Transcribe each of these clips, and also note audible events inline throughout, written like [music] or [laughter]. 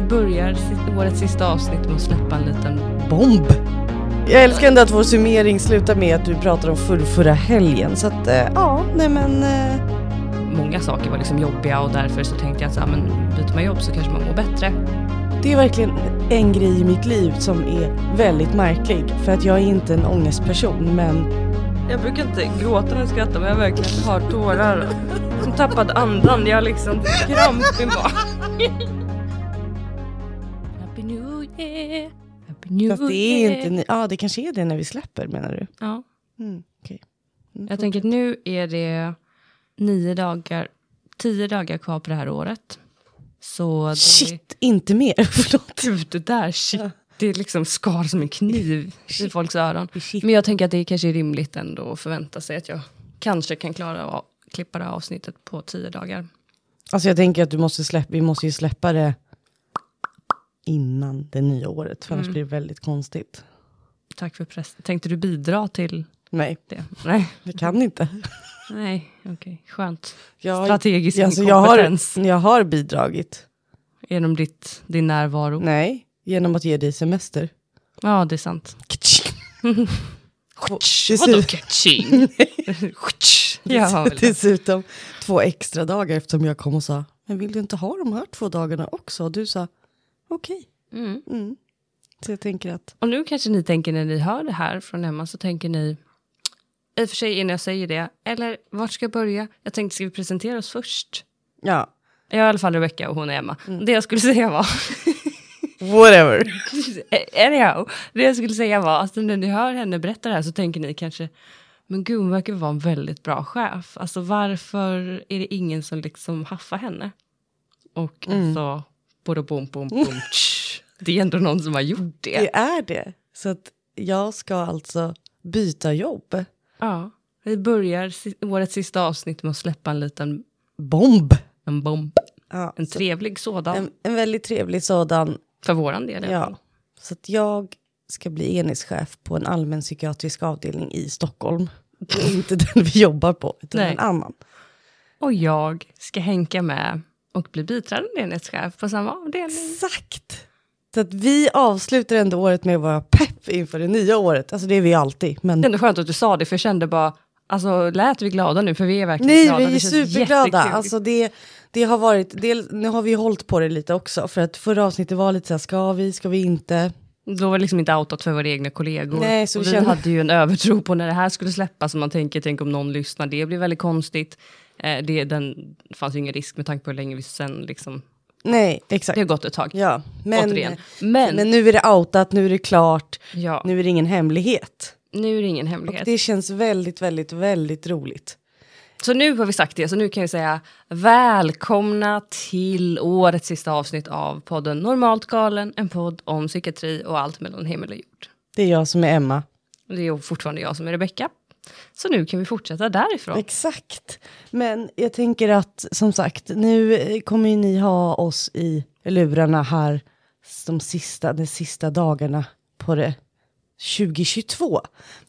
Vi börjar årets sista avsnitt med att släppa en liten... Bomb! Jag älskar ändå att vår summering slutar med att du pratar om förr, förra helgen. Så att, eh, ja, nej men... Eh, Många saker var liksom jobbiga och därför så tänkte jag att så här, men byter man jobb så kanske man mår bättre. det är verkligen en grej i mitt liv som är väldigt märklig. För att jag är inte en ångestperson, men Jag brukar inte gråta när jag skrattar men jag verkligen har tårar. Som tappat andan. Jag har liksom kramp i magen. New fast det är inte... Ja, det kanske är det när vi släpper menar du? Ja. Mm. Mm, Jag tänker att nu är det nio dagar, tio dagar kvar på det här året. Så Shit, inte mer. [laughs] Förlåt. Gud, det där shit, det är liksom skar som en kniv [laughs] i folks öron. Shit. Men jag tänker att det kanske är rimligt ändå att förvänta sig att jag kanske kan klara att klippa det här avsnittet på tio dagar. Alltså jag tänker att du måste släppa, vi måste ju släppa det innan det nya året. För annars Mm. blir det väldigt konstigt. Tack för press. Tänkte du bidra till Nej, det? Nej, jag kan inte. nej, okej, skönt. Jag, Strategisk alltså, jag, har, inkompetens jag har bidragit. genom ditt, din närvaro. Nej, genom att ge dig semester. Ja, det är sant. [laughs] Vadå catching? [laughs] Dessutom två extra dagar eftersom jag kom och sa, men vill du inte ha de här två dagarna också? Och du sa, okej. Mm. Mm. Så jag tänker att, Och nu kanske ni tänker när ni hör det här från Emma så tänker ni i och för sig innan jag säger det, eller vart ska jag börja? Jag tänkte ska vi presentera oss först? ja, Jag är i alla fall Rebecca och hon är Emma. Det jag skulle [laughs] säga var, whatever. [laughs] anyhow, det jag skulle säga var, alltså när ni hör henne berätta det här så tänker ni kanske, men gud hon verkar vara en väldigt bra chef. Alltså varför är det ingen som liksom haffar henne? Och alltså, både bom, bom, bom, [laughs] det är ändå någon som har gjort det. Det är det. Så att jag ska alltså byta jobb. Ja, vi börjar årets sista avsnitt med att släppa en liten Bomb! en bomb. Ja, En trevlig sådan. en, en väldigt trevlig sådan. för våran del. Ja. Så att jag ska bli enhetschef på en allmän psykiatrisk avdelning i Stockholm. Det är inte [laughs] den vi jobbar på, utan Nej. en annan. Och jag ska hänka med och bli biträdande enhetschef på samma avdelning. Exakt! Så att vi avslutar ändå året med att vara pepp inför det nya året. Alltså det är vi alltid. Men Det är ändå skönt att du sa det, för jag kände bara, alltså lät vi glada nu? För vi är verkligen nej, glada. vi Det är superglada. Alltså det, det har varit, det, nu har vi hållit på det lite också. För att förra avsnittet var lite så här, ska vi, ska vi inte? Då var det liksom inte outat för våra egna kollegor. Nej, så vi vi kände- hade ju en övertro på när det här skulle släppas. Och man tänker, tänk om någon lyssnar, det blir väldigt konstigt. Eh, det, den, fanns ju ingen risk med tanke på hur länge vi sen liksom, Nej, exakt. det har gått ett tag. Ja, men. Men, men nu är det outat, nu är det klart, ja, nu är det ingen hemlighet. nu är det ingen Och hemlighet. det känns väldigt, väldigt, väldigt roligt. Så nu har vi sagt det, så nu kan jag säga välkomna till årets sista avsnitt av podden Normalt galen, en podd om psykiatri och allt mellan himmel och jord. Det är jag som är Emma. Och Det är fortfarande jag som är Rebecka. Så nu kan vi fortsätta därifrån. Exakt. Men jag tänker att som sagt, nu kommer ju ni ha oss i lurarna här de sista, de sista dagarna på det 2022.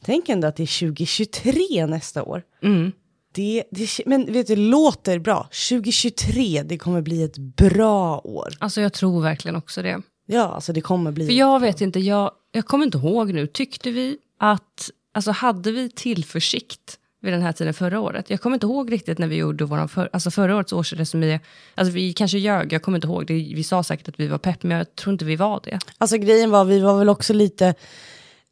Tänk ändå att det är 2023 nästa år. Mm. Det, det, men vet du, det låter bra. 2023, det kommer bli ett bra år. Alltså jag tror verkligen också det. Ja, alltså det kommer bli... För jag vet inte, jag, jag kommer inte ihåg nu, tyckte vi att, alltså hade vi tillförsikt vid den här tiden förra året? Jag kommer inte ihåg riktigt när vi gjorde våran för, alltså förra årets årsresumé. Alltså vi kanske ljög, jag kommer inte ihåg det. Vi sa säkert att vi var pepp, men jag tror inte vi var det. Alltså grejen var, vi var väl också lite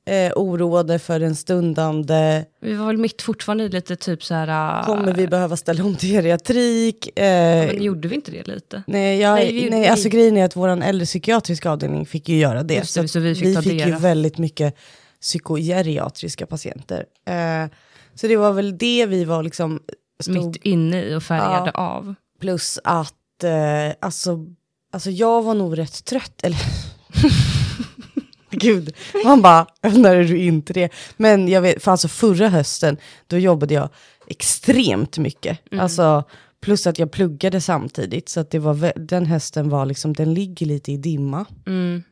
eh, oroade för den stundande Vi var väl mitt fortfarande i lite typ så här... äh, Kommer vi behöva ställa om till geriatrik? Eh, Men gjorde vi inte det lite? nej, jag, Nej, nej, vi- vi- alltså grejen är att vår äldre psykiatriska avdelning fick ju göra det. Det, att så vi fick ta fick ju väldigt mycket psykogeriatriska patienter. Eh, så det var väl det vi var liksom, stod, Mitt inne i och färgade av. plus att, eh, alltså, alltså jag var nog rätt trött, eller [laughs] Gud, man bara, när är du inte det? Men jag vet, för alltså förra hösten, då jobbade jag extremt mycket. Alltså, plus att jag pluggade samtidigt, så att det var, den hösten var liksom, den ligger lite i dimma. Mm,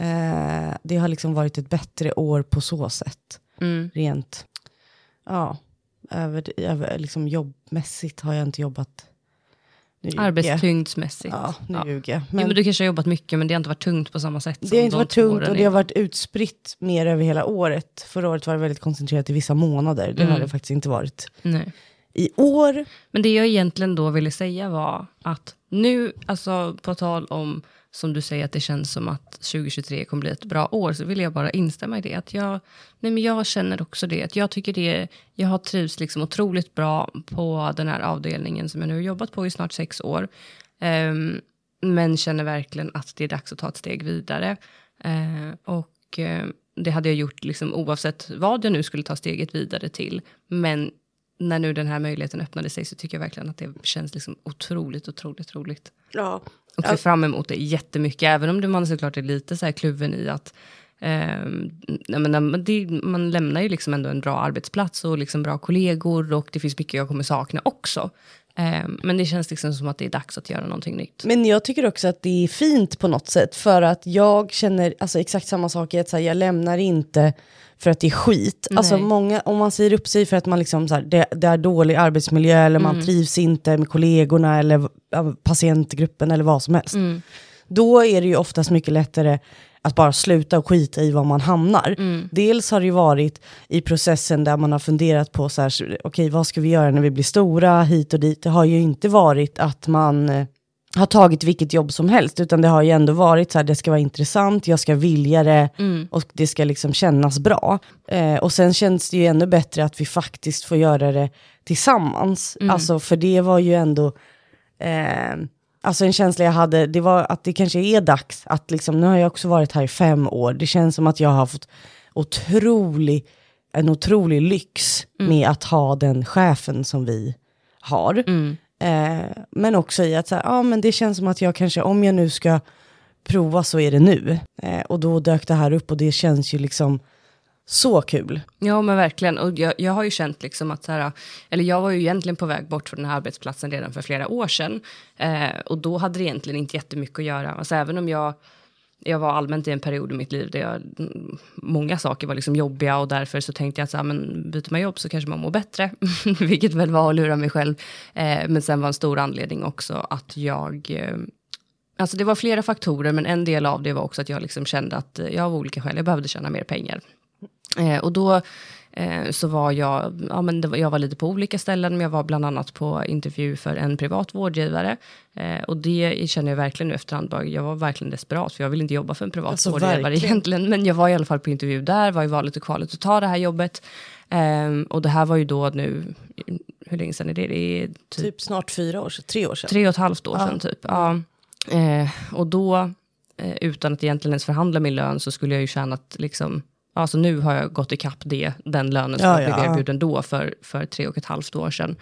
Eh, det har liksom varit ett bättre år på så sätt. mm. Rent, ja, över, över, liksom jobbmässigt har jag inte jobbat. Arbetstyngdsmässigt. Ja, nu Ja. ljuger jag. Men, jo, men du kanske har jobbat mycket, men det har inte varit tungt på samma sätt. det har inte varit tungt och det har varit utspritt mer över hela året. Förra året var det väldigt koncentrerat i vissa månader. Det Mm. har det faktiskt inte varit. Nej. I år, Men det jag egentligen då ville säga var att nu, alltså på tal om, som du säger att det känns som att 2023 kommer bli ett bra år, så vill jag bara instämma i det. Att jag, nej men jag känner också det, att jag tycker det, jag har trivts liksom otroligt bra på den här avdelningen som jag nu har jobbat på i snart sex år. Um, men känner verkligen att det är dags att ta ett steg vidare. Uh, och uh, det hade jag gjort liksom oavsett vad jag nu skulle ta steget vidare till. Men när nu den här möjligheten öppnade sig så tycker jag verkligen att det känns liksom otroligt, otroligt roligt. ja, och ser fram emot det jättemycket, även om det man såklart är lite så här kluven i att ehm, nej, men, men det, man lämnar ju liksom ändå en bra arbetsplats och liksom bra kollegor och det finns mycket jag kommer sakna också. Ehm, men det känns liksom som att det är dags att göra någonting nytt. Men jag tycker också att det är fint på något sätt. För att jag känner alltså, exakt samma sak att så här, jag lämnar inte för att det är skit. Alltså många, om man säger upp sig för att man liksom, så här, det, det är dålig arbetsmiljö eller man trivs inte med kollegorna eller patientgruppen eller vad som helst. Då är det ju oftast mycket lättare att bara sluta och skita i var man hamnar. Dels har det ju varit i processen där man har funderat på så här, okej vad ska vi göra när vi blir stora hit och dit. Det har ju inte varit att man eh, har tagit vilket jobb som helst, utan det har ju ändå varit så här, det ska vara intressant, jag ska vilja det och det ska liksom kännas bra. Eh, och sen känns det ju ännu bättre att vi faktiskt får göra det tillsammans. Alltså för det var ju ändå, eh, alltså en känsla jag hade, det var att det kanske är dags att liksom, nu har jag också varit här i fem år, det känns som att jag har fått otrolig, en otrolig lyx med att ha den chefen som vi har. Eh, men också i att så här, ja, men det känns som att jag kanske, om jag nu ska prova så är det nu. Eh, och då dök det här upp och det känns ju liksom så kul. Ja men verkligen, och jag, jag har ju känt liksom att så här, eller jag var ju egentligen på väg bort från den här arbetsplatsen redan för flera år sedan. Eh, och då hade det egentligen inte jättemycket att göra, alltså även om jag jag var allmänt i en period i mitt liv där jag, mm, många saker var liksom jobbiga och därför så tänkte jag att så här, men byter man jobb så kanske man mår bättre. [laughs] Vilket väl var att lura mig själv. Eh, men sen var en stor anledning också att jag eh, Alltså det var flera faktorer, men en del av det var också att jag liksom kände att eh, jag av olika skäl, jag behövde tjäna mer pengar. Eh, och då eh, så var jag, ja men var, jag var lite på olika ställen, men jag var bland annat på intervju för en privat vårdgivare. Eh, och det känner jag verkligen nu efterhand, bara, jag var verkligen desperat, för jag ville inte jobba för en privat Alltså, vårdgivare verkligen. egentligen. Men jag var i alla fall på intervju där, var i valet och kvalet att ta det här jobbet. Eh, och det här var ju då nu, hur länge sedan är det? Det är typ Typ snart fyra år sedan, tre år sedan. Tre och ett halvt år sedan typ. Ja. Eh, och då, eh, utan att egentligen ens förhandla min lön, så skulle jag ju tjänat liksom, alltså nu har jag gått ikapp det, den lönen som Ja, jag blev ja. erbjuden då för, för tre och ett halvt år sedan.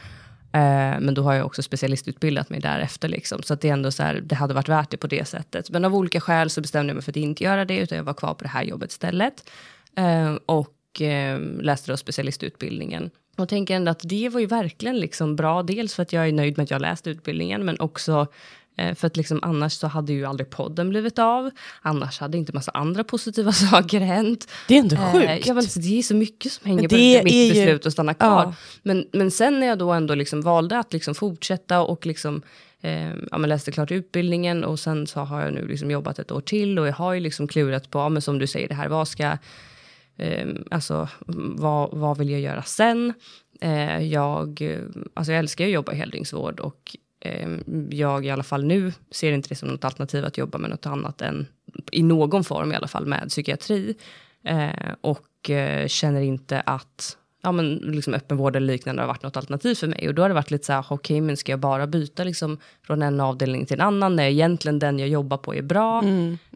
Eh, men då har jag också specialistutbildat mig därefter. Liksom. Så att det är ändå så här, det hade varit värt det på det sättet. Men av olika skäl så bestämde jag mig för att inte göra det, utan jag var kvar på det här jobbet istället. Eh, och eh, läste då specialistutbildningen. Och tänker ändå att det var ju verkligen liksom bra, dels för att jag är nöjd med att jag läste utbildningen, men också för att liksom annars så hade ju aldrig podden blivit av. Annars hade inte massa andra positiva [laughs] saker hänt. Det är ändå Eh, sjukt. ja, men alltså, det är så mycket som hänger Men på det mitt ju- beslut att stanna kvar. Ja. Men, men sen när jag då ändå liksom valde att liksom fortsätta och liksom, eh, ja, läste klart utbildningen och sen så har jag nu liksom jobbat ett år till och jag har ju liksom klurat på, ja, men som du säger, det här, vad ska, eh, alltså vad, vad vill jag göra sen? Eh, jag, eh, alltså jag älskar att jobba i heldygnsvård och eh, jag i alla fall nu ser inte det som något alternativ att jobba med något annat än i någon form i alla fall med psykiatri. Eh, och eh, känner inte att ja, men liksom öppenvård eller liknande har varit något alternativ för mig. Och då har det varit lite så här, okej, men ska jag bara byta liksom från en avdelning till en annan när egentligen den jag jobbar på är bra?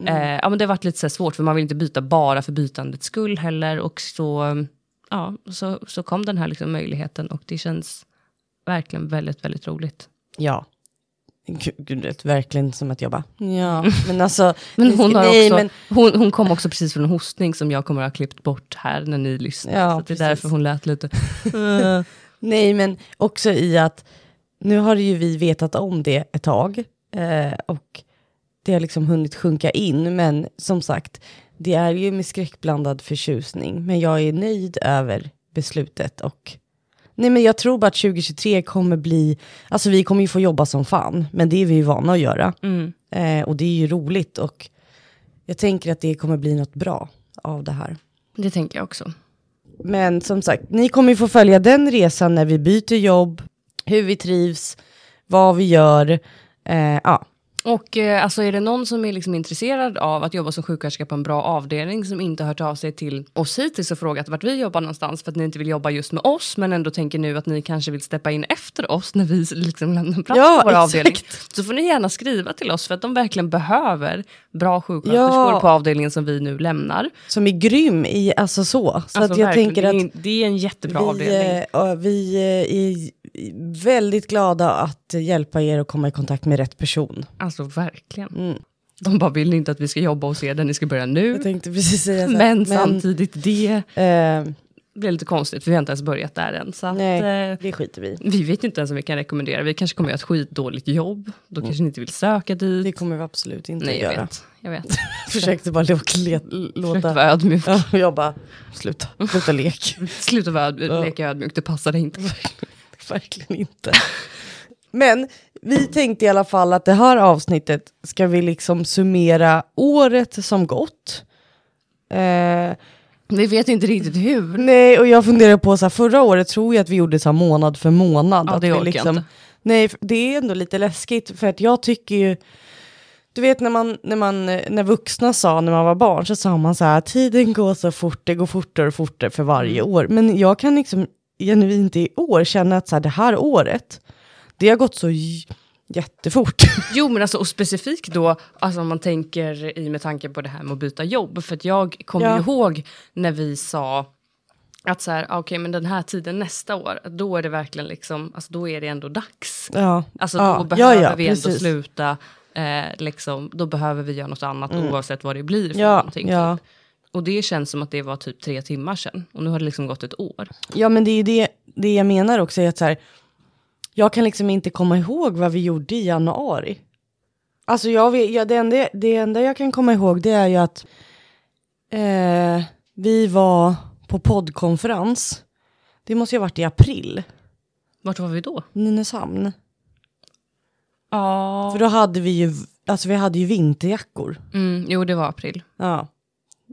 Eh, ja, men det har varit lite så svårt, för man vill inte byta bara för bytandets skull heller. Och så, ja, så, så kom den här liksom möjligheten och det känns verkligen väldigt, väldigt roligt. Ja. Gud, gud, det verkligen som att jag bara, ja, [laughs] men alltså. Men hon, har nej, också, men- hon, hon kom också precis från en hostning som jag kommer att ha klippt bort här när ni lyssnar. Ja, så det är därför hon lät lite... [laughs] Nej, men också i att nu har ju vi vetat om det ett tag eh, och det har liksom hunnit sjunka in. Men som sagt, det är ju med skräckblandad förtjusning. Men jag är nöjd över beslutet och Nej men jag tror bara att 2023 kommer bli, alltså vi kommer ju få jobba som fan, men det är vi ju vana att göra. Mm. Eh, och det är ju roligt och jag tänker att det kommer bli något bra av det här. Det tänker jag också. Men som sagt, ni kommer ju få följa den resan när vi byter jobb, hur vi trivs, vad vi gör. Eh, ja. Och eh, alltså är det någon som är liksom intresserad av att jobba som sjuksköterska på en bra avdelning som inte har hört av sig till oss hittills och frågat vart vi jobbar någonstans för att ni inte vill jobba just med oss men ändå tänker nu att ni kanske vill steppa in efter oss när vi liksom lämnar plats Ja, på vår exakt. avdelning. Så får ni gärna skriva till oss för att de verkligen behöver bra sjuksköterskor Ja. på avdelningen som vi nu lämnar. Som är grym i, alltså så. Så Alltså att jag verkligen, tänker att det är en jättebra vi, avdelning. ja, vi eh, är väldigt glada att hjälpa er att komma i kontakt med rätt person. Alltså verkligen. Mm. De bara vill inte att vi ska jobba hos er där ni ska börja nu. Jag tänkte precis säga så. här. Men, samtidigt, det eh, blir lite konstigt för vi har inte ens börjat där än. Så att, nej, eh, det skiter vi vi vet inte ens om vi kan rekommendera. Vi kanske kommer göra ett skitdåligt jobb. Då kanske ni inte vill söka dit. Mm. Det kommer vi absolut inte Nej, jag göra. vet. Jag vet. [laughs] Försökte bara låta... Försökte vara ödmjuk. ja, jag bara, sluta, sluta lek. [laughs] Sluta vara Ja. leka ödmjuk, det passar inte. [laughs] Verkligen inte. Men vi tänkte i alla fall att det här avsnittet ska vi liksom summera året som gått. Eh, Vi vet inte riktigt hur. nej, och jag funderar på så här, förra året tror jag att vi gjorde så här månad för månad. Ja, att det vi liksom, inte. Nej, det är ändå lite läskigt för att jag tycker ju, du vet när, man, när, man, när vuxna sa när man var barn så sa man så här, tiden går så fort, det går fortare och fortare för varje Mm. år. Men jag kan liksom genuint i år känna att så här, det här året, det har gått så jättefort. [laughs] Jo men alltså och specifikt då, alltså om man tänker i med tanke på det här med att byta jobb. För att jag kommer Ja. ju ihåg när vi sa att så här, ah, okej men den här tiden nästa år, då är det verkligen liksom, alltså då är det ändå dags. ja. Alltså Ja, då ja, behöver ja, vi ändå precis. sluta, eh, liksom, då behöver vi göra något annat oavsett vad det blir för Ja, någonting. ja. Typ. Och det känns som att det var typ tre timmar sedan. Och nu har det liksom gått ett år. Ja men det är det, det jag menar också är att så här, jag kan liksom inte komma ihåg vad vi gjorde i januari. Alltså jag vet, ja, det, enda, det enda jag kan komma ihåg det är ju att eh, vi var på poddkonferens. Det måste ju ha varit i april, Vart var vi då? Nynäshamn. Ja. För då hade vi ju, alltså vi hade ju vinterjackor. Mm, jo det var april. Ja.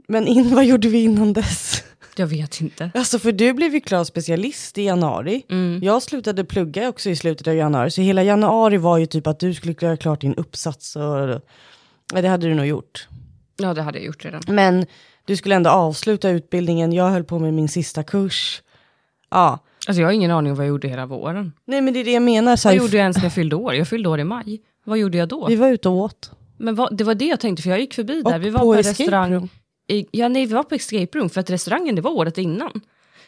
Men in, [laughs] vad gjorde vi innan dess? Jag vet inte. Alltså för du blev ju klar specialist i januari. Mm. Jag slutade plugga också i slutet av januari, så hela januari var ju typ att du skulle göra klart din uppsats. Och, det hade du nog gjort. Ja det hade jag gjort redan. Men du skulle ändå avsluta utbildningen, jag höll på med min sista kurs. Ja, Alltså jag har ingen aning om vad jag gjorde hela våren. nej men det är det jag menar. Så Vad gjorde jag ens när jag fyllde år? Jag fyllde år i maj. Vad gjorde jag då? Vi var ute och åt. Men vad, det var det jag tänkte, för jag gick förbi där. Och Vi var på på, restaurang. Ja, nej, vi var på escape room, för att restaurangen det var året innan.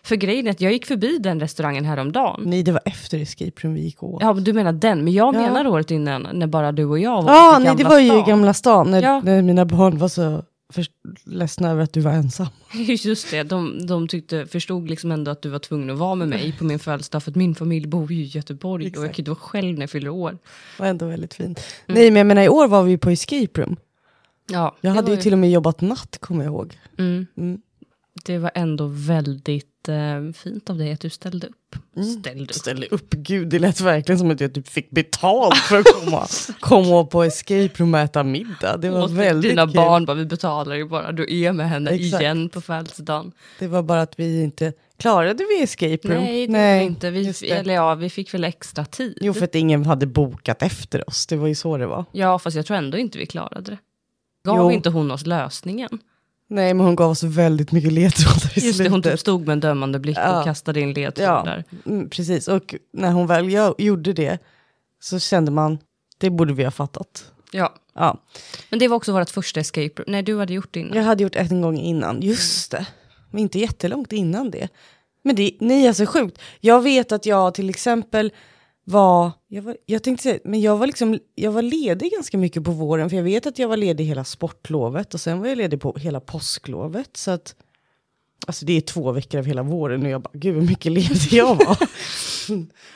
För grejen är att jag gick förbi den restaurangen häromdagen. Nej, det var efter escape room vi gick åt. Ja, men du menar den, men jag Ja. menar året innan när bara du och jag var Ja, i nej det Gamla var ju i stan. Gamla stan när, Ja. när mina barn var så för, ledsna över att du var ensam. [laughs] Just det, de, de tyckte, förstod liksom ändå att du var tvungen att vara med mig på min födelsedag, för att min familj bor ju i Göteborg och jag Exakt. inte vara själv när jag fyller år. Det var ändå väldigt fint. Mm. Nej men jag menar i år var vi på escape room. Ja, Jag hade var ju till och med jobbat natt kommer jag ihåg. Mm. Mm. Det var ändå väldigt eh, fint av dig att du ställde upp. Ställde upp. Ställ upp, gud det lät verkligen som att jag typ fick betalt för att komma, [laughs] komma på escape room och äta middag. Det var Och väldigt dina kul. barn bara, vi betalar ju bara, du är med henne Exakt. igen på födelsedagen. Det var bara att vi inte klarade vi escape room. Nej, det Nej inte. Vi, eller ja, vi fick väl extra tid. Jo för att ingen hade bokat efter oss, det var ju så det var. Ja, fast jag tror ändå inte vi klarade det. Gav Jo. inte hon oss lösningen? Nej men hon gav oss väldigt mycket ledtrådar i Just det, hon typ stod med en dömande blick Ja. och kastade in ledtrådar. Mm, precis, och när hon väl gjorde det så kände man, det borde vi ha fattat. Ja. Ja, Men det var också vårt första escape room. Nej, du hade gjort det innan. jag hade gjort ett en gång innan, just det. Men inte jättelångt innan det. Men det, nej alltså sjukt. Jag vet att jag till exempel var, jag, var, jag tänkte säga, men jag var liksom, jag var ledig ganska mycket på våren, för jag vet att jag var ledig hela sportlovet och sen var jag ledig på hela påsklovet, så att Alltså det är två veckor av hela våren och jag bara, gud hur mycket ledig jag var. [laughs]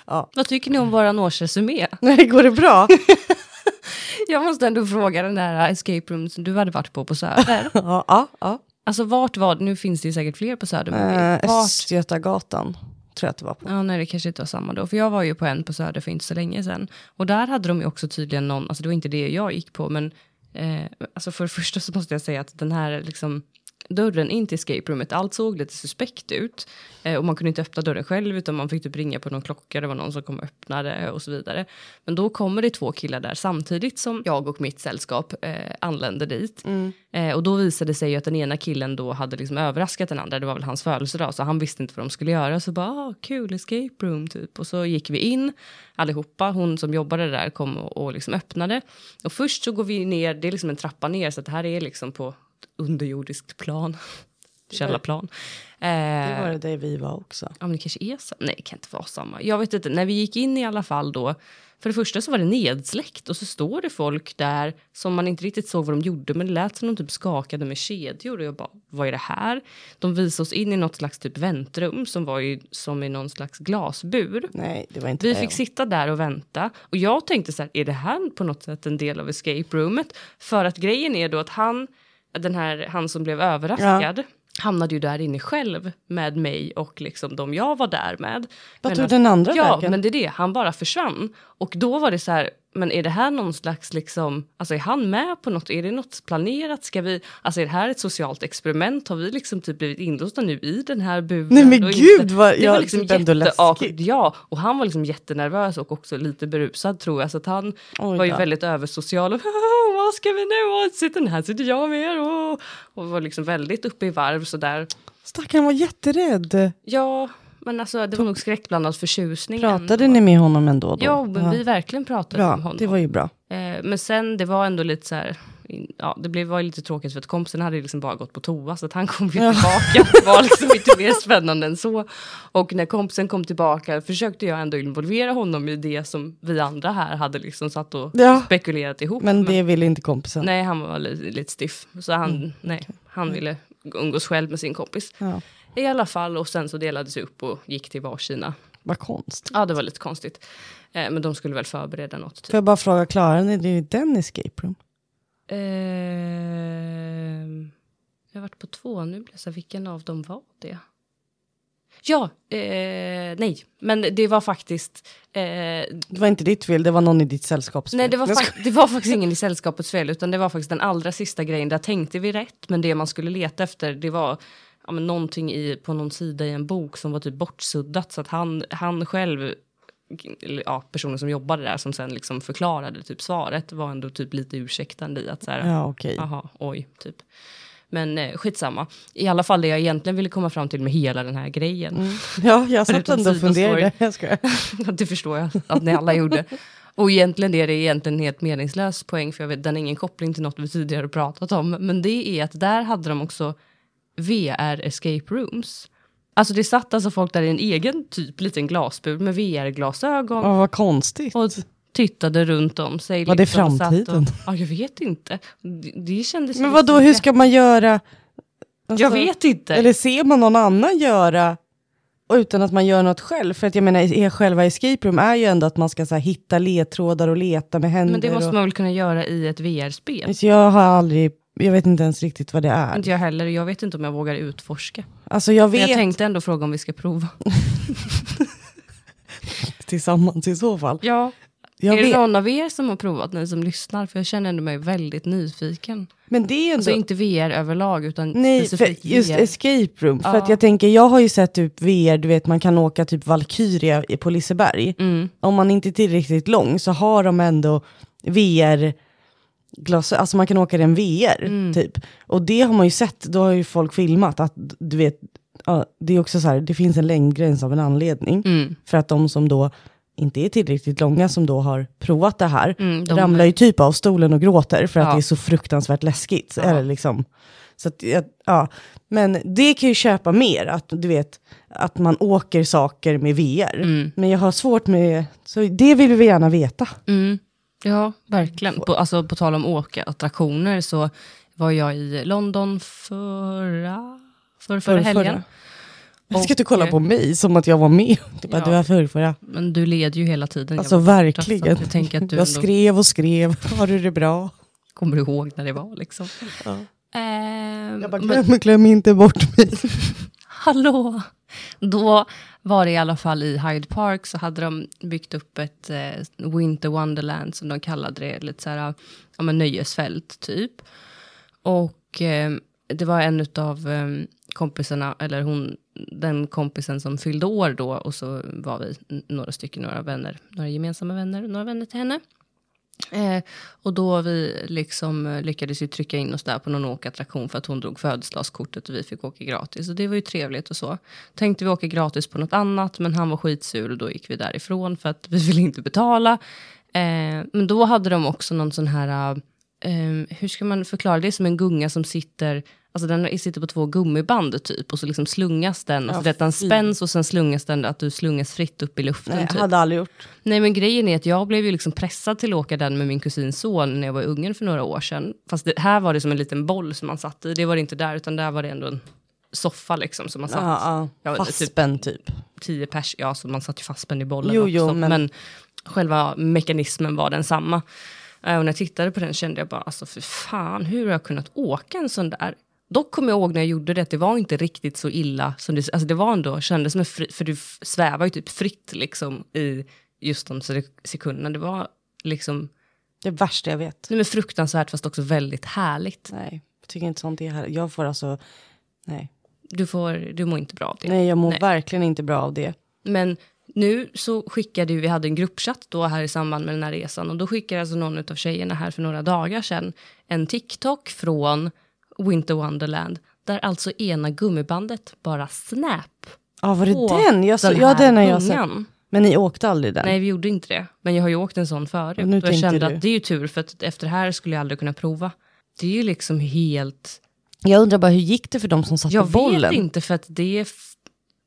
ja. Vad tycker ni om vår årsresumé? [laughs] Nej, går det bra? [laughs] Jag måste ändå fråga den där escape room som du hade varit på på Söder. ja, ja, ja. Alltså vart var det? Nu finns det ju säkert fler på Söder. Men Eh? Östgötagatan tror jag att det var på. Ja, nej, det kanske inte var samma då. För jag var ju på en på Söder för inte så länge sedan. Och där hade de ju också tydligen någon, alltså det var inte det jag gick på, men eh, alltså för det första så måste jag säga att den här liksom dörren in till escape roomet, allt såg lite suspekt ut. Eh, och man kunde inte öppna dörren själv utan man fick typ ringa på någon klocka, det var någon som kom och öppnade och så vidare. Men då kommer det två killar där samtidigt som jag och mitt sällskap eh, anlände dit. Mm. Eh, och då visade det sig ju att den ena killen då hade liksom överraskat den andra, det var väl hans födelsedag så han visste inte vad de skulle göra. Så bara, ah, kul escape room typ. Och så gick vi in allihopa, hon som jobbade där kom och, och liksom öppnade. Och först så går vi ner, det är liksom en trappa ner så att det här är liksom på underjordiskt plan. [laughs] Källarplan. Det var Eh, det där vi var också. ja, men det kanske är så. Nej, det kan inte vara samma. Jag vet inte. När vi gick in i alla fall då. För det första så var det nedsläckt och så står det folk där som man inte riktigt såg vad de gjorde. Men det lät som de typ skakade med kedjor och jag bara, vad är det här? De visade oss in i något slags typ väntrum som var ju som i någon slags glasbur. Nej, det var inte Vi det. fick sitta där och vänta. Och jag tänkte så här, är det här på något sätt en del av escape roomet? För att grejen är då att han, den här, han som blev överraskad, hamnade ju där inne själv med mig och liksom de jag var där med. Men tog den andra Ja, vägen? men det är det. Han bara försvann. Och då var det så här, men är det här någon slags liksom, alltså är han med på något? Är det något planerat? Ska vi, alltså är det här ett socialt experiment? Har vi liksom typ blivit inlåsta nu i den här buren? Nej, men gud, vad- det var liksom ändå läskigt. Ja, och han var liksom jättenervös och också lite berusad tror jag. Så att han Oj var ju då. väldigt översocial. Och, [laughs] vad ska vi nu? Och sitter, här sitter jag med. Och, och var liksom väldigt uppe i varv sådär. Stackarn var jätterädd. Ja, men alltså det var nog skräckblandad förtjusning. Pratade ni med honom ändå? Då? Ja, men vi verkligen pratade Bra, om honom. det var ju bra. Eh, men sen, det var ändå lite så här, ja, det blev, var lite tråkigt för att kompisen hade liksom bara gått på toa så att han kom ju tillbaka. Det var liksom inte mer spännande än så. Och när kompisen kom tillbaka försökte jag ändå involvera honom i det som vi andra här hade liksom satt och Ja. spekulerat ihop. Men det ville inte kompisen. Nej, han var lite, lite stiff. Så han, Mm. nej, han ville umgås själv med sin kompis. Ja. I alla fall, och sen så delades upp och gick till varsina. Vad konstigt. Ja, det var lite konstigt. Eh, men de skulle väl förbereda något. Typ. Får jag bara fråga, klarade ni den escape room? Ehm, jag har varit på två nu. Blir jag så här, vilken av dem var det? Ja, eh, nej, men det var faktiskt... Eh, Det var inte ditt fel, det var någon i ditt sällskaps fel. nej, det var, det var faktiskt ingen i sällskapets fel, utan det var faktiskt den allra sista grejen. Där tänkte vi rätt, men det man skulle leta efter, det var ja, men någonting i, på någon sida i en bok som var typ bortsuddat. Så att han, han själv, ja, personen som jobbade där, som sen liksom förklarade typ svaret, var ändå typ lite ursäktande i att så här, Ja, okej. Jaha, oj, typ. Men eh, skitsamma. I alla fall det jag egentligen ville komma fram till med hela den här grejen. Mm. [laughs] Ja, jag satt ändå och funderade. [laughs] Jag skojar. [laughs] det förstår jag att ni alla gjorde. Och egentligen är det egentligen en helt meningslös poäng, för jag vet, den har ingen koppling till något vi tidigare pratat om. Men det är att där hade de också VR escape rooms. Alltså det satt alltså folk där i en egen typ liten glasbur med VR-glasögon Ja, vad konstigt. och tittade runt om sig. Var det liksom, satt framtiden? Och, ja, jag vet inte. Det, det kändes Men liksom vad då? hur ska man göra? Alltså, Jag vet inte. Eller ser man någon annan göra utan att man gör något själv? För att jag menar, i- själva escape room är ju ändå att man ska så här, hitta ledtrådar och leta med händer. Men det måste och... man väl kunna göra i ett VR-spel. Jag har aldrig, jag vet inte ens riktigt vad det är. Inte jag heller. Jag vet inte om jag vågar utforska. Alltså jag Men vet jag tänkte ändå fråga om vi ska prova. [laughs] tillsammans i så fall. Ja. Jag är vet. det någon av er som har provat, ni som lyssnar? För jag känner ändå mig väldigt nyfiken. Men det är ju ändå... Alltså inte VR överlag, utan Nej, för specifikt just VR. escape room. För Ja. att jag tänker, jag har ju sett typ VR, du vet man kan åka typ Valkyria på Liseberg. Mm. Om man inte är tillräckligt lång så har de ändå VR glas, alltså man kan åka den VR Mm. typ. Och det har man ju sett, då har ju folk filmat att du vet, ja, det är också så här, det finns en längdgräns av en anledning. Mm. För att de som då inte är tillräckligt långa som då har provat det här, Mm, de- ramlar ju typ av stolen och gråter för att Ja. det är så fruktansvärt läskigt. Ja. Eller liksom. så att, ja. Men det kan ju köpa mer, att du vet att man åker saker med VR. Mm. Men jag har svårt med, så det vill vi gärna veta. Mm. Ja, verkligen. På, alltså, på tal om åka attraktioner så var jag i London förra, för, förra helgen. Jag ska inte kolla Och, på mig som att jag var med. [laughs] Det bara, Ja. Du var förr, förra. Men du led ju hela tiden. Alltså Jag borta, verkligen. så Jag, du [laughs] Jag ändå skrev och skrev. [laughs] Har du det bra? kommer ihåg när det var. Liksom. Ja. Ehm, Jag bara, men, glöm, glöm inte bort mig. hallå! Då var det i alla fall i Hyde Park så hade de byggt upp ett eh, Winter Wonderland som de kallade det, lite så här, ja men nöjesfält typ. Och eh, det var en av eh, kompisarna, eller hon, den kompisen som fyllde år då och så var vi några stycken, några vänner, några gemensamma vänner, några vänner till henne. Eh, och då vi liksom eh, lyckades ju trycka in oss där på någon åkattraktion för att hon drog födelsedagskortet och vi fick åka gratis. Och det var ju trevligt och så. Tänkte vi åka gratis på något annat men han var skitsur och då gick vi därifrån för att vi ville inte betala. Eh, men då hade de också någon sån här, eh, eh, hur ska man förklara, det är som en gunga som sitter Alltså den sitter på två gummiband typ och så liksom slungas den. Alltså Ja, det den spänns och sen slungas den att du slungas fritt upp i luften. Nej, typ. hade aldrig gjort. Nej men grejen är att jag blev ju liksom pressad till att åka den med min kusins son när jag var i Ungern för några år sedan. Fast det, här var det som en liten boll som man satt i. Det var det inte där utan där var det ändå en soffa liksom som man satt. Ja, Ja, typ- Fastspänd typ. Tio pers, ja så man satt ju fastspänd i bollen Jo, också. jo, men... men- själva mekanismen var densamma. Eh, Och när jag tittade på den kände jag bara, alltså för fan, hur har jag kunnat åka en sån där? Dock kommer jag ihåg när jag gjorde det, att det var inte riktigt så illa som det, alltså det var ändå, kändes som en fri, för du svävar ju typ fritt liksom i just de sek- sekunderna. Det var liksom, Det värsta jag vet. nej men fruktansvärt fast också väldigt härligt. Nej, jag tycker inte sånt är här. Jag får alltså, nej. Du, får, du mår inte bra av det. Nej, jag mår Nej. verkligen inte bra av det. Men nu så skickade ju, vi hade en gruppchatt då här i samband med den här resan och då skickade alltså någon av tjejerna här för några dagar sedan en TikTok från Winter Wonderland där alltså ena gummibandet bara snap. Ja, var det den? Jag så, den ja, den har jag sett. Men ni åkte aldrig den? Nej, vi gjorde inte det. Men jag har ju åkt en sån förut. Och nu Och jag kände du- att det är ju tur för att efter det här skulle jag aldrig kunna prova. Det är ju liksom helt... Jag undrar bara, hur gick det för de som satt Jag på bollen? vet inte för att det är...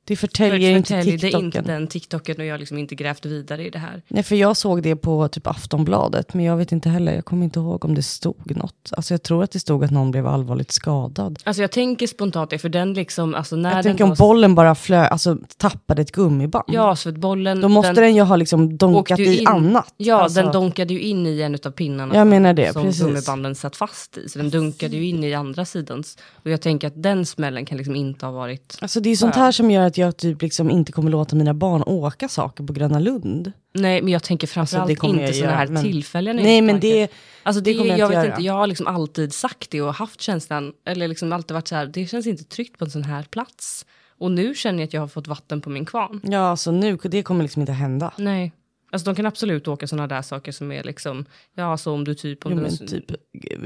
Det förtäljer inte förtäljer- TikToken. inte den TikToken och jag har liksom inte grävt vidare i det här. Nej, för jag såg det på typ Aftonbladet, men jag vet inte heller, jag kommer inte ihåg om det stod något. Alltså jag tror att det stod att någon blev allvarligt skadad. Alltså jag tänker spontant det, för den liksom, alltså när Jag den tänker om var- bollen bara flö, alltså tappade ett gummiband. Ja, så att bollen... Då måste den, ju ha liksom donkat i in- annat. Ja, alltså, den donkade ju in i en av pinnarna. Jag menar det, som precis. gummibanden satt fast i. Så den dunkade ju in i andra sidans. Och jag tänker att den smällen kan liksom inte ha varit... Alltså det är sånt här som gör att jag typ liksom inte kommer låta mina barn åka saker på Gröna Lund. Nej, men jag tänker framförallt Alltså, det kommer inte sådana här men- tillfällen. Nej men det, Alltså det det, kommer jag jag, inte vet göra. inte, jag har liksom alltid sagt det och haft känslan, eller liksom alltid varit så här, det känns inte tryggt på en sån här plats. Och nu känner jag att jag har fått vatten på min kvarn. ja alltså nu, det kommer liksom inte hända. Nej. Alltså de kan absolut åka sådana där saker som är liksom, ja så om du typ, om du men är typ,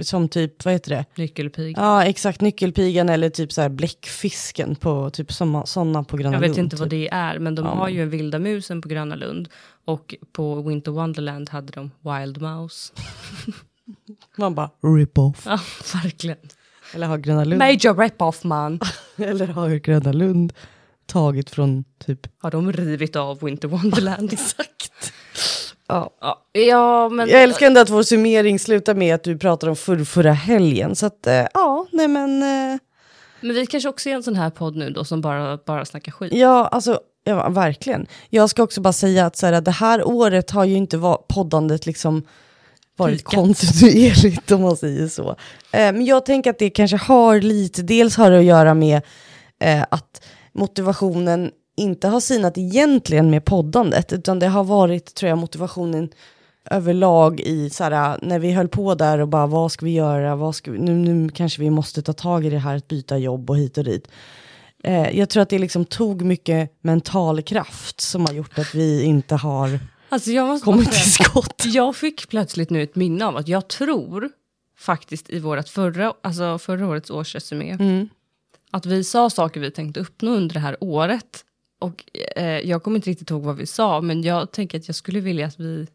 som typ, vad heter det? nyckelpig. Ja exakt, nyckelpigan eller typ så här bläckfisken på typ sådana på Gröna Jag vet Lund. inte vad typ. det är, men de Ja, har men- ju en vilda musen på Gröna Lund. Och på Winter Wonderland hade de Wild Mouse. [laughs] Man bara rip-off. Ja, verkligen. Eller har Gröna Lund, Major rip-off man. [laughs] eller har Gröna Lund tagit från typ... Har de rivit av Winter Wonderland? [laughs] Exakt. Ja. ja, ja, men... Jag älskar ändå att vår summering slutar med att du pratar om förr, förra helgen. Så att eh, ja, nej men... Eh, Men vi kanske också är en sån här podd nu då som bara, bara snackar skit. ja, alltså ja, verkligen. Jag ska också bara säga att så här, det här året har ju inte var, poddandet liksom varit Pikat. kontinuerligt om man säger så. Eh, men jag tänker att det kanske har lite, dels har det att göra med eh, att motivationen inte har sinat egentligen med poddandet, utan det har varit, tror jag, motivationen överlag i så här, när vi höll på där och bara vad ska vi göra, vad ska vi, nu, nu kanske vi måste ta tag i det här att byta jobb och hit och dit. Eh, jag tror att det liksom tog mycket mental kraft som har gjort att vi inte har Alltså jag måste kommit till skott. Jag fick plötsligt nu ett minne av att jag tror faktiskt i vårt förra, alltså förra årets årsresumé Mm. Att vi sa saker vi tänkte uppnå under det här året. Och eh, jag kommer inte riktigt ihåg vad vi sa, men jag tänker att jag skulle vilja att vi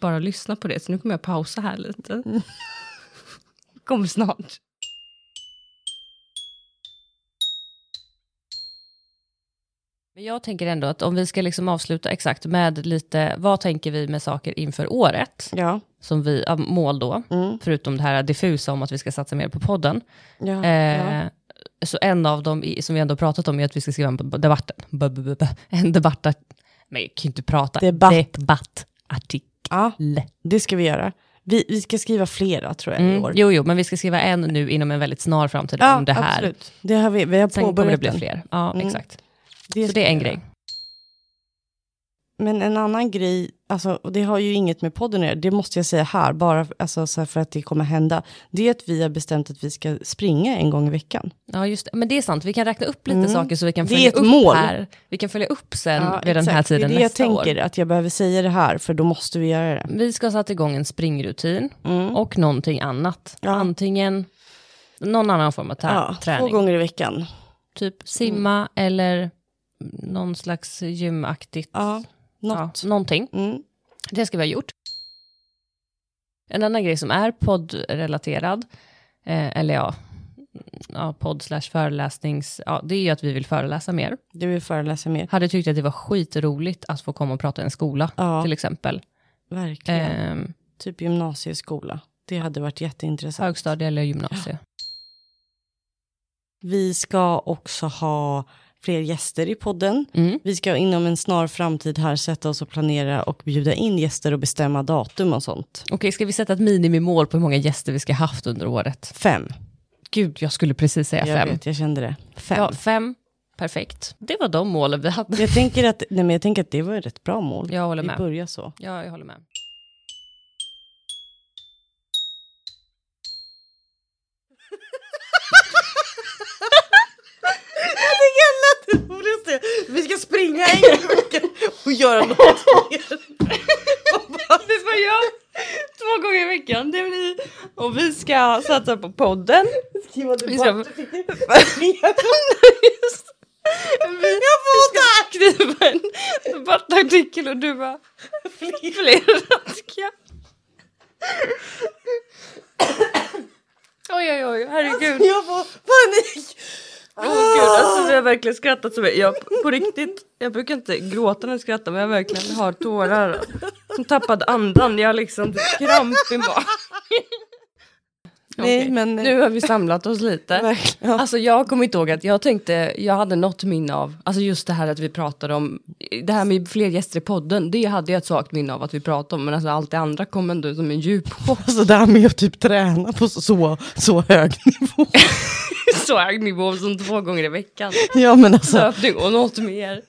bara lyssnar på det. Så nu kommer jag pausa här lite. [laughs] kommer snart. Men jag tänker ändå att om vi ska liksom avsluta exakt med lite, vad tänker vi med saker inför året? Ja. Som vi, mål då, Mm. förutom det här diffusa om att vi ska satsa mer på podden. Ja, Eh, ja. Så en av dem i- som vi ändå pratat om är att vi ska skriva en debatt, en debatt, men jag kan ju inte prata, Debatt. debattartikel. ja, det ska vi göra. Vi, vi ska skriva flera tror jag i Mm. år. Jo, jo, men vi ska skriva en nu inom en väldigt snar framtid om det här. absolut. Det har vi, vi har Sen kommer det bli fler. Ja, Mm. exakt. Det Så det är en grej. Men en annan grej, alltså, och det har ju inget med podden att göra, det måste jag säga här, bara alltså, så här för att det kommer hända. Det är att vi har bestämt att vi ska springa en gång i veckan. Ja, just det. Men det är sant, vi kan räkna upp lite Mm. saker så vi kan följa upp mål. här. Vi kan följa upp sen Ja, vid den här tiden Det är det jag nästa år. tänker, att jag behöver säga det här, för då måste vi göra det. Vi ska satt igång en springrutin Mm. och någonting annat. Ja. Antingen någon annan form av Ja, två träning. gånger i veckan. Typ simma eller någon slags gymaktigt. Ja, Ja, något. någonting. Mm. Det ska vi ha gjort. En annan grej som är poddrelaterad, eh, eller ja, ja podd slash föreläsnings, ja, det är ju att vi vill föreläsa mer. Du vill föreläsa mer. Hade tyckt att det var skitroligt att få komma och prata i en skola, Ja, till exempel. verkligen. Eh, Typ gymnasieskola. Det hade varit jätteintressant. högstadie eller gymnasie. Vi ska också ha fler gäster i podden. Mm. Vi ska inom en snar framtid här sätta oss och planera och bjuda in gäster och bestämma datum och sånt. Okej, ska vi sätta ett minimimål på hur många gäster vi ska ha haft under året? Fem. Gud, jag skulle precis säga Jag fem. vet, jag kände det. Fem. Ja, fem. Perfekt. Det var de målen vi hade. Jag, tänker att, nej, men jag tänker att det var ett rätt bra mål. Jag håller Vi med. börjar så. Ja, jag håller med. Vi ska springa en gång och göra något mer. Det var jag. Två gånger i veckan. Det blir... Och vi ska satsa på podden. Skriva Vi ska... vi, jag får vi ska skriva en debattartikel och du bara... Flera ska. Oj, oj, oj, herregud. Jag får panik. Åh gud, alltså vi har verkligen skrattat så mycket. Jag, på riktigt, jag brukar inte gråta när jag skrattar men jag verkligen har tårar. Som tappad andan, jag har liksom kramp i magen. Nej, men- Nu har vi samlat oss lite. [laughs] Ja. Alltså jag kommer inte ihåg att jag tänkte, jag hade något minne av, alltså just det här att vi pratade om, det här med fler gäster i podden, det hade jag ett svagt minne av att vi pratade om, men alltså allt det andra kom ändå som en djup Alltså det här med att typ träna på så, så hög nivå. [laughs] så hög nivå som två gånger i veckan. Ja men alltså. Löpning och något mer.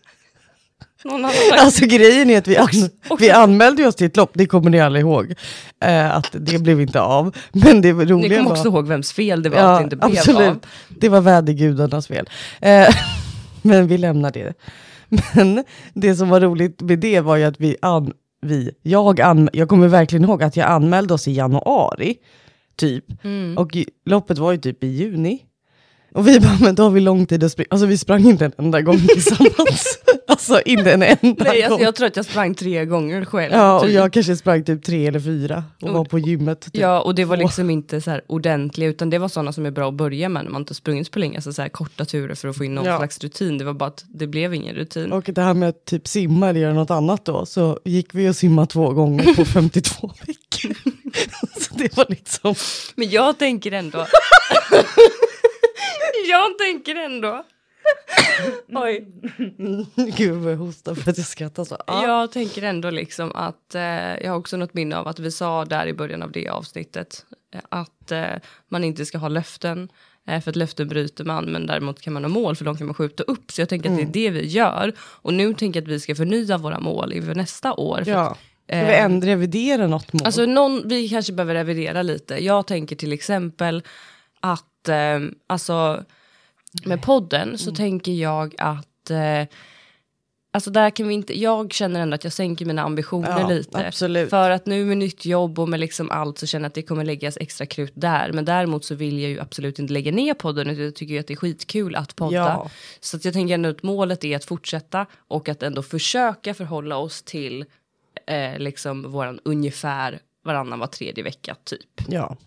Alltså grejen är att vi, an [laughs] vi anmälde oss till ett lopp, det kommer ni alla ihåg. Eh, att det blev inte av. Men det Ni roliga kommer var... också ihåg vems fel det var att det inte blev absolut. av. Det var vädergudarnas fel. Eh, [laughs] men vi lämnar det. Men det som var roligt med det var ju att vi, an, vi jag, an, jag kommer verkligen ihåg att jag anmälde oss i januari, typ. Mm. Och loppet var ju typ i juni. Och vi bara, men då har vi lång tid att springa. Alltså vi sprang inte en enda gång [laughs] tillsammans. alltså inte en enda Nej, gång. alltså, jag tror att jag sprang tre gånger själv. Ja, och typ. jag kanske sprang typ tre eller fyra och Och- var på gymmet. Typ. Ja, och det var liksom inte så här ordentliga, utan det var sådana som är bra att börja med när man inte sprungit på länge, alltså så här korta turer för att få in någon Ja. slags rutin. Det var bara att det blev ingen rutin. Och det här med att typ simma eller göra något annat då, så gick vi och simma två gånger på [laughs] 52 veckor. [laughs] så det var liksom... Men jag tänker ändå... [laughs] jag tänker ändå... Oj. [laughs] Gud jag hostar för att jag skrattar så. Ja. Jag tänker ändå liksom att, eh, jag har också något minne av att vi sa där i början av det avsnittet, eh, att eh, man inte ska ha löften, eh, för att löften bryter man, men däremot kan man ha mål, för de kan man skjuta upp. Så jag tänker att det är det vi gör. Och nu tänker jag att vi ska förnya våra mål inför nästa år. Ja. Ska vi eh, ändra, revidera något mål? Alltså någon, vi kanske behöver revidera lite. Jag tänker till exempel att, eh, alltså med podden så tänker jag att, eh, alltså där kan vi inte, jag känner ändå att jag sänker mina ambitioner Ja, lite. absolut. För att nu med nytt jobb och med liksom allt så känner jag att det kommer läggas extra krut där. Men däremot så vill jag ju absolut inte lägga ner podden utan jag tycker ju att det är skitkul att podda. Ja. Så att jag tänker ändå att målet är att fortsätta och att ändå försöka förhålla oss till eh, liksom våran ungefär varannan var tredje vecka typ. Ja.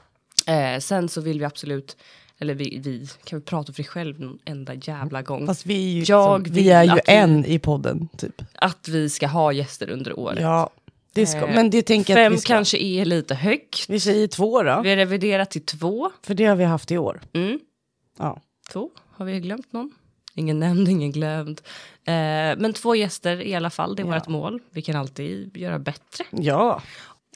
Eh, sen så vill vi absolut, eller vi, vi kan vi prata för dig själv någon enda jävla gång. Fast vi är ju, Jag liksom, vi är ju att vi- en i podden typ. Att vi ska ha gäster under året. Ja, det ska, Eh, men det tänker jag att Fem vi ska. kanske är lite högt. Vi säger två då, Vi har reviderat till två. för det har vi haft i år. Mm. Ja. Två, har vi glömt någon? Ingen nämnd, ingen glömd. Eh, men två gäster i alla fall, det är Ja. vårt mål. Vi kan alltid göra bättre. ja.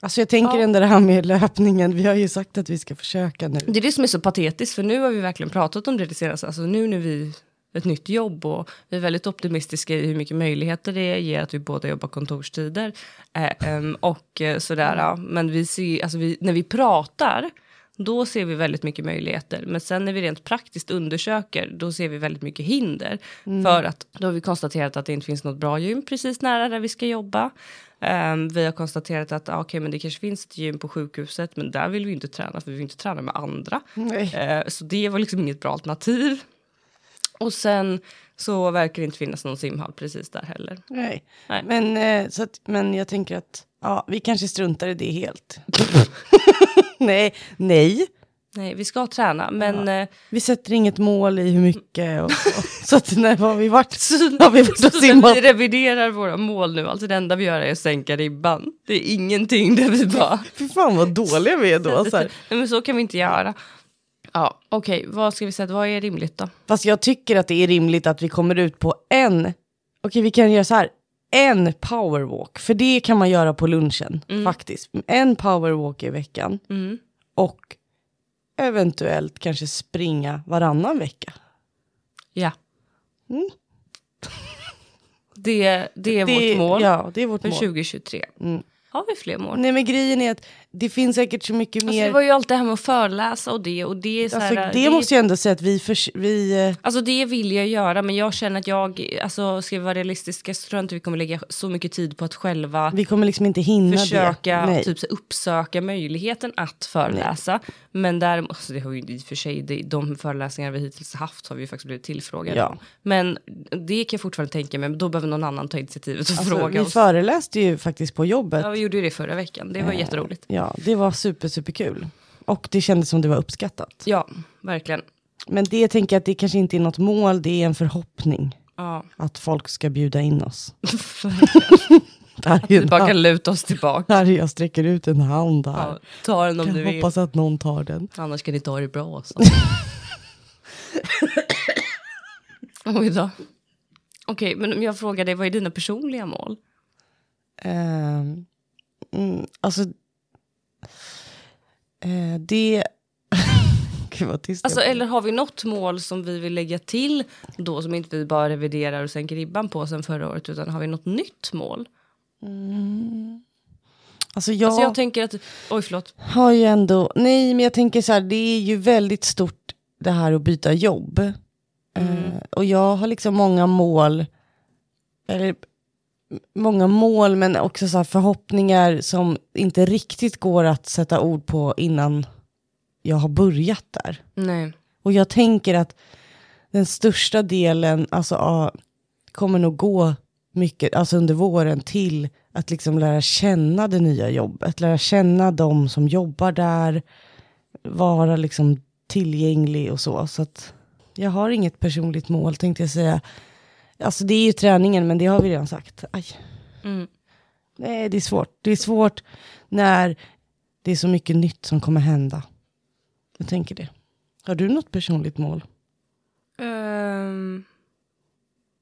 Alltså jag tänker Ja. ändå det här med löpningen, vi har ju sagt att vi ska försöka nu. Det är det som är så patetiskt, för nu har vi verkligen pratat om det det senaste. Alltså nu när vi ett nytt jobb och vi är väldigt optimistiska i hur mycket möjligheter det ger att vi båda jobbar kontorstider. Eh, och eh, sådär. Men vi ser, alltså vi, när vi pratar, då ser vi väldigt mycket möjligheter. Men sen när vi rent praktiskt undersöker, då ser vi väldigt mycket hinder. För att då har vi konstaterat att det inte finns något bra gym precis nära där vi ska jobba. Em, vi har konstaterat att ah, okej, men det kanske finns ett gym på sjukhuset, men där vill vi inte träna, för vi vill inte träna med andra. Nej. Eh, så det var liksom inget bra alternativ. Och sen så verkar det inte finnas någon simhall precis där heller. Nej. Nej. Men, eh, så att, men jag tänker att ja, vi kanske struntar i det helt. [laughs] nej, nej. Nej, vi ska träna, men eh, Vi sätter inget mål i hur mycket. Och, så. [laughs] så att när har vi varit? så, [laughs] Har vi varit och simmat? vi reviderar våra mål nu. Alltså det enda vi gör är att sänka ribban. Det är ingenting där vi bara... Fy fan vad dåliga vi är då. Så här. Nej, men så kan vi inte göra. Ja, okej, vad ska vi säga? Vad är rimligt då? Fast jag tycker att det är rimligt att vi kommer ut på en, okej vi kan göra så här, en powerwalk. För det kan man göra på lunchen faktiskt. En powerwalk i veckan. Mm. Och eventuellt kanske springa varannan vecka. Ja. Mm. Det, det är det, vårt mål Ja, det är vårt för mål. 2023. Mm. Har vi fler mål? Nej men grejen är att det finns säkert så mycket Alltså, mer. det var ju allt det här med att föreläsa och det och det är så alltså, här, det, måste jag ändå säga att vi, förs- vi eh, Alltså det vill jag göra men jag känner att jag, alltså ska vi vara realistiska så tror jag inte vi kommer lägga så mycket tid på att själva vi kommer liksom inte hinna försöka det. Nej. typ, så uppsöka möjligheten att föreläsa. Men däremot, alltså, det har ju i och för sig, det, de föreläsningar vi hittills haft har vi ju faktiskt blivit tillfrågade Ja. om. Men det kan jag fortfarande tänka mig, men då behöver någon annan ta initiativet och Alltså, fråga vi oss. föreläste ju faktiskt på jobbet. Ja, vi gjorde ju det förra veckan, det var Eh, jätteroligt. Ja, det var super, super kul. Och det kändes som det var uppskattat. Ja, verkligen. Men det tänker jag att det kanske inte är något mål, det är en förhoppning. Ja. Att folk ska bjuda in oss. [laughs] är Vi bara kan luta oss tillbaka. Där jag sträcker ut en hand där. Ja, ta den om kan du vill. hoppas att någon tar den. Annars kan ni ta det bra också. [laughs] Oj då. Okej, men om jag frågar dig, vad är dina personliga mål? Mm, alltså, eh, det... [laughs] Gud vad tyst Alltså, jag blev. eller har vi något mål som vi vill lägga till då som inte vi bara reviderar och sänker ribban på sen förra året utan har vi något nytt mål? Alltså jag, Alltså jag tänker att, oj förlåt. har ju ändå... Nej, men jag tänker så här, det är ju väldigt stort det här att byta jobb. Eh, och jag har liksom många mål, eller många mål men också så förhoppningar som inte riktigt går att sätta ord på innan jag har börjat där. Nej. Och jag tänker att den största delen alltså, ja, kommer nog gå mycket alltså under våren till att liksom lära känna det nya jobbet. Lära känna de som jobbar där. Vara liksom tillgänglig och så. Så att jag har inget personligt mål tänkte jag säga. Alltså det är ju träningen men det har vi redan sagt. Aj. Mm. Nej det är svårt. Det är svårt när det är så mycket nytt som kommer hända. Jag tänker det. Har du något personligt mål? Ehm,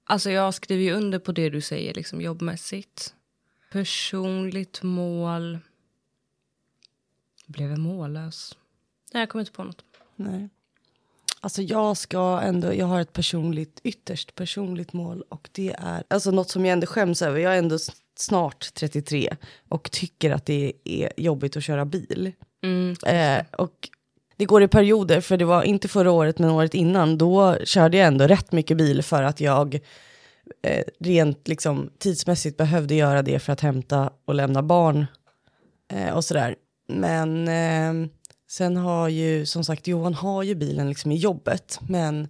alltså jag skriver ju under på det du säger liksom jobbmässigt. Personligt mål. Blev jag mållös? Nej, jag kommer inte på något. Nej. Alltså jag ska ändå, jag har ett personligt, ytterst personligt mål och det är alltså något som jag ändå skäms över. Jag är ändå snart 33 och tycker att det är jobbigt att köra bil. Mm. Eh, och det går i perioder, för det var inte förra året men året innan, då körde jag ändå rätt mycket bil för att jag eh, rent liksom, tidsmässigt behövde göra det för att hämta och lämna barn eh, och sådär. Men eh, sen har ju, som sagt, Johan har ju bilen liksom i jobbet, men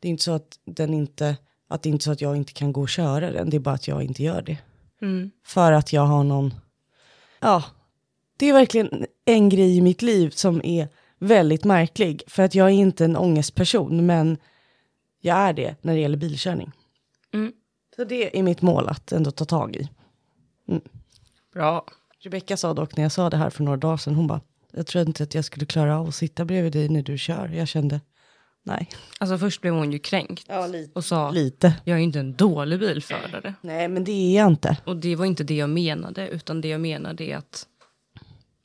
det är inte så att den inte, att det är inte så att jag inte kan gå och köra den, det är bara att jag inte gör det. Mm. För att jag har någon, ja, det är verkligen en grej i mitt liv som är väldigt märklig. För att jag är inte en ångestperson, men jag är det när det gäller bilkörning. Mm. Så det är mitt mål att ändå ta tag i. Bra. Rebecka sa dock när jag sa det här för några dagar sedan, hon bara, jag tror inte att jag skulle klara av att sitta bredvid dig när du kör. Jag kände, nej. Alltså först blev hon ju kränkt Ja, lite. och sa Lite. jag är inte en dålig bilförare. Nej, men det är jag inte. Och det var inte det jag menade utan det jag menade är att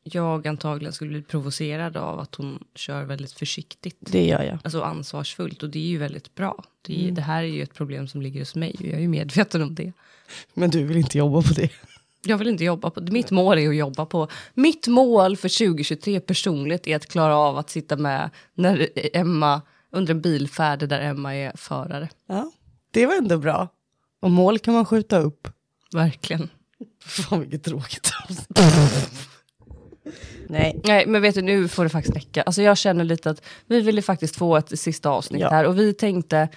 jag antagligen skulle bli provocerad av att hon kör väldigt försiktigt. Det gör jag. Alltså ansvarsfullt och det är ju väldigt bra. Det, är, det här är ju ett problem som ligger hos mig och jag är ju medveten om det. Men du vill inte jobba på det. Jag vill inte jobba på Mitt mål är att jobba på... Mitt mål för 2023 personligt är att klara av att sitta med när Emma under en bilfärd där Emma är förare. Ja, det var ändå bra. Och mål kan man skjuta upp. Verkligen. Fan vilket tråkigt Nej. Nej, men vet du, nu får det faktiskt räcka. Alltså jag känner lite att vi ville faktiskt få ett sista avsnitt Ja. här och vi tänkte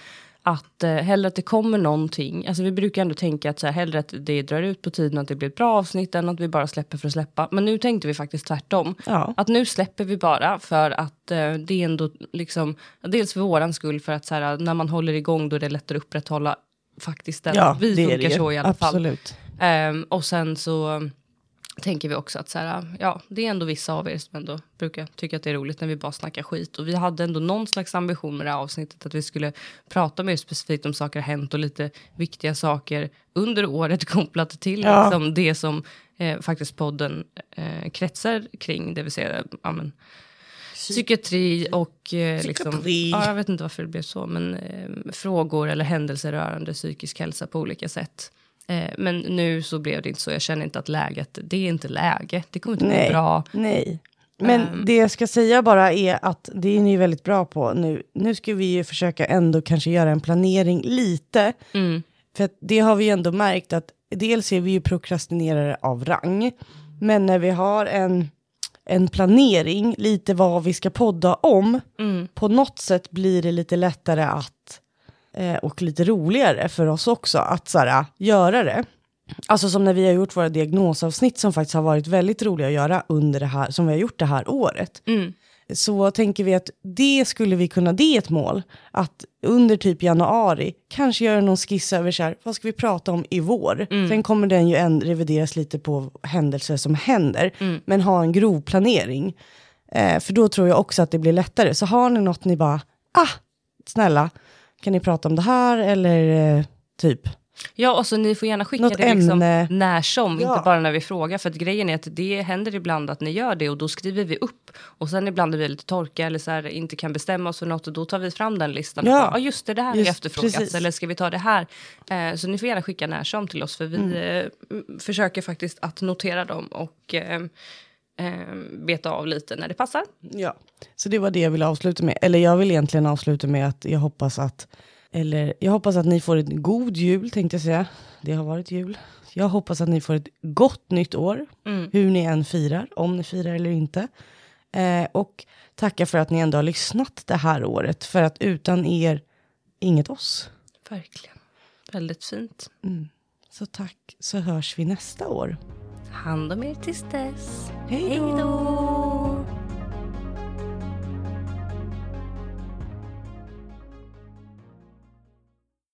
att eh, hellre att det kommer någonting. Alltså vi brukar ändå tänka att så här, hellre att det drar ut på tiden och att det blir ett bra avsnitt än att vi bara släpper för att släppa. Men nu tänkte vi faktiskt tvärtom. Ja. Att nu släpper vi bara för att eh, det är ändå liksom, dels för våran skull för att så här, när man håller igång då är det lättare att upprätthålla faktiskt den. Ja, vi det funkar det så i alla fall. Absolut. Ehm, och sen så tänker vi också att så här, ja, det är ändå vissa av er som ändå brukar tycka att det är roligt när vi bara snackar skit. Och vi hade ändå någon slags ambition med det här avsnittet att vi skulle prata mer specifikt om saker har hänt och lite viktiga saker under året [laughs] kopplat till Ja. liksom, det som eh, faktiskt podden eh, kretsar kring, det vill säga ja, men, psykiatri och eh, liksom, ja, jag vet inte varför det blev så, men eh, frågor eller händelser rörande psykisk hälsa på olika sätt. Eh, men nu så blev det inte så, jag känner inte att läget, det är inte läge, det kommer inte bli Nej. bra. Nej. Men Ehm. det jag ska säga bara är att det är ni väldigt bra på nu. Nu ska vi ju försöka ändå kanske göra en planering lite. Mm. För det har vi ju ändå märkt att dels är vi ju prokrastinerare av rang. Men när vi har en, en planering, lite vad vi ska podda om, Mm. på något sätt blir det lite lättare att, eh, och lite roligare för oss också, att så här, göra det. Alltså som när vi har gjort våra diagnosavsnitt som faktiskt har varit väldigt roliga att göra under det här, som vi har gjort det här året. Mm. Så tänker vi att det skulle vi kunna, det är ett mål, att under typ januari kanske göra någon skiss över så här, vad ska vi prata om i vår? Sen kommer den ju en revideras lite på händelser som händer, men ha en grov planering. Eh, för då tror jag också att det blir lättare. Så har ni något ni bara, ah, snälla, kan ni prata om det här eller eh, typ? Ja, och så ni får gärna skicka Något det liksom ämne. när som, Ja. inte bara när vi frågar. För att grejen är att det händer ibland att ni gör det och då skriver vi upp. Och sen ibland är vi lite torka eller så här, inte kan bestämma oss för något och då tar vi fram den listan. Ja. Ja, ah, just det, det här har Just efterfrågats. precis. Eller ska vi ta det här? Eh, så ni får gärna skicka när som till oss för vi Mm. eh, m- försöker faktiskt att notera dem och eh, eh, beta av lite när det passar. Ja, så det var det jag ville avsluta med. Eller jag vill egentligen avsluta med att jag hoppas att, eller jag hoppas att ni får en god jul tänkte jag säga. Det har varit jul. Jag hoppas att ni får ett gott nytt år, Mm. hur ni än firar, om ni firar eller inte. Eh, och tacka för att ni ändå har lyssnat det här året, för att utan er, inget oss. Verkligen. Väldigt fint. Så tack, så hörs vi nästa år. Hand om er tills dess. Hej då!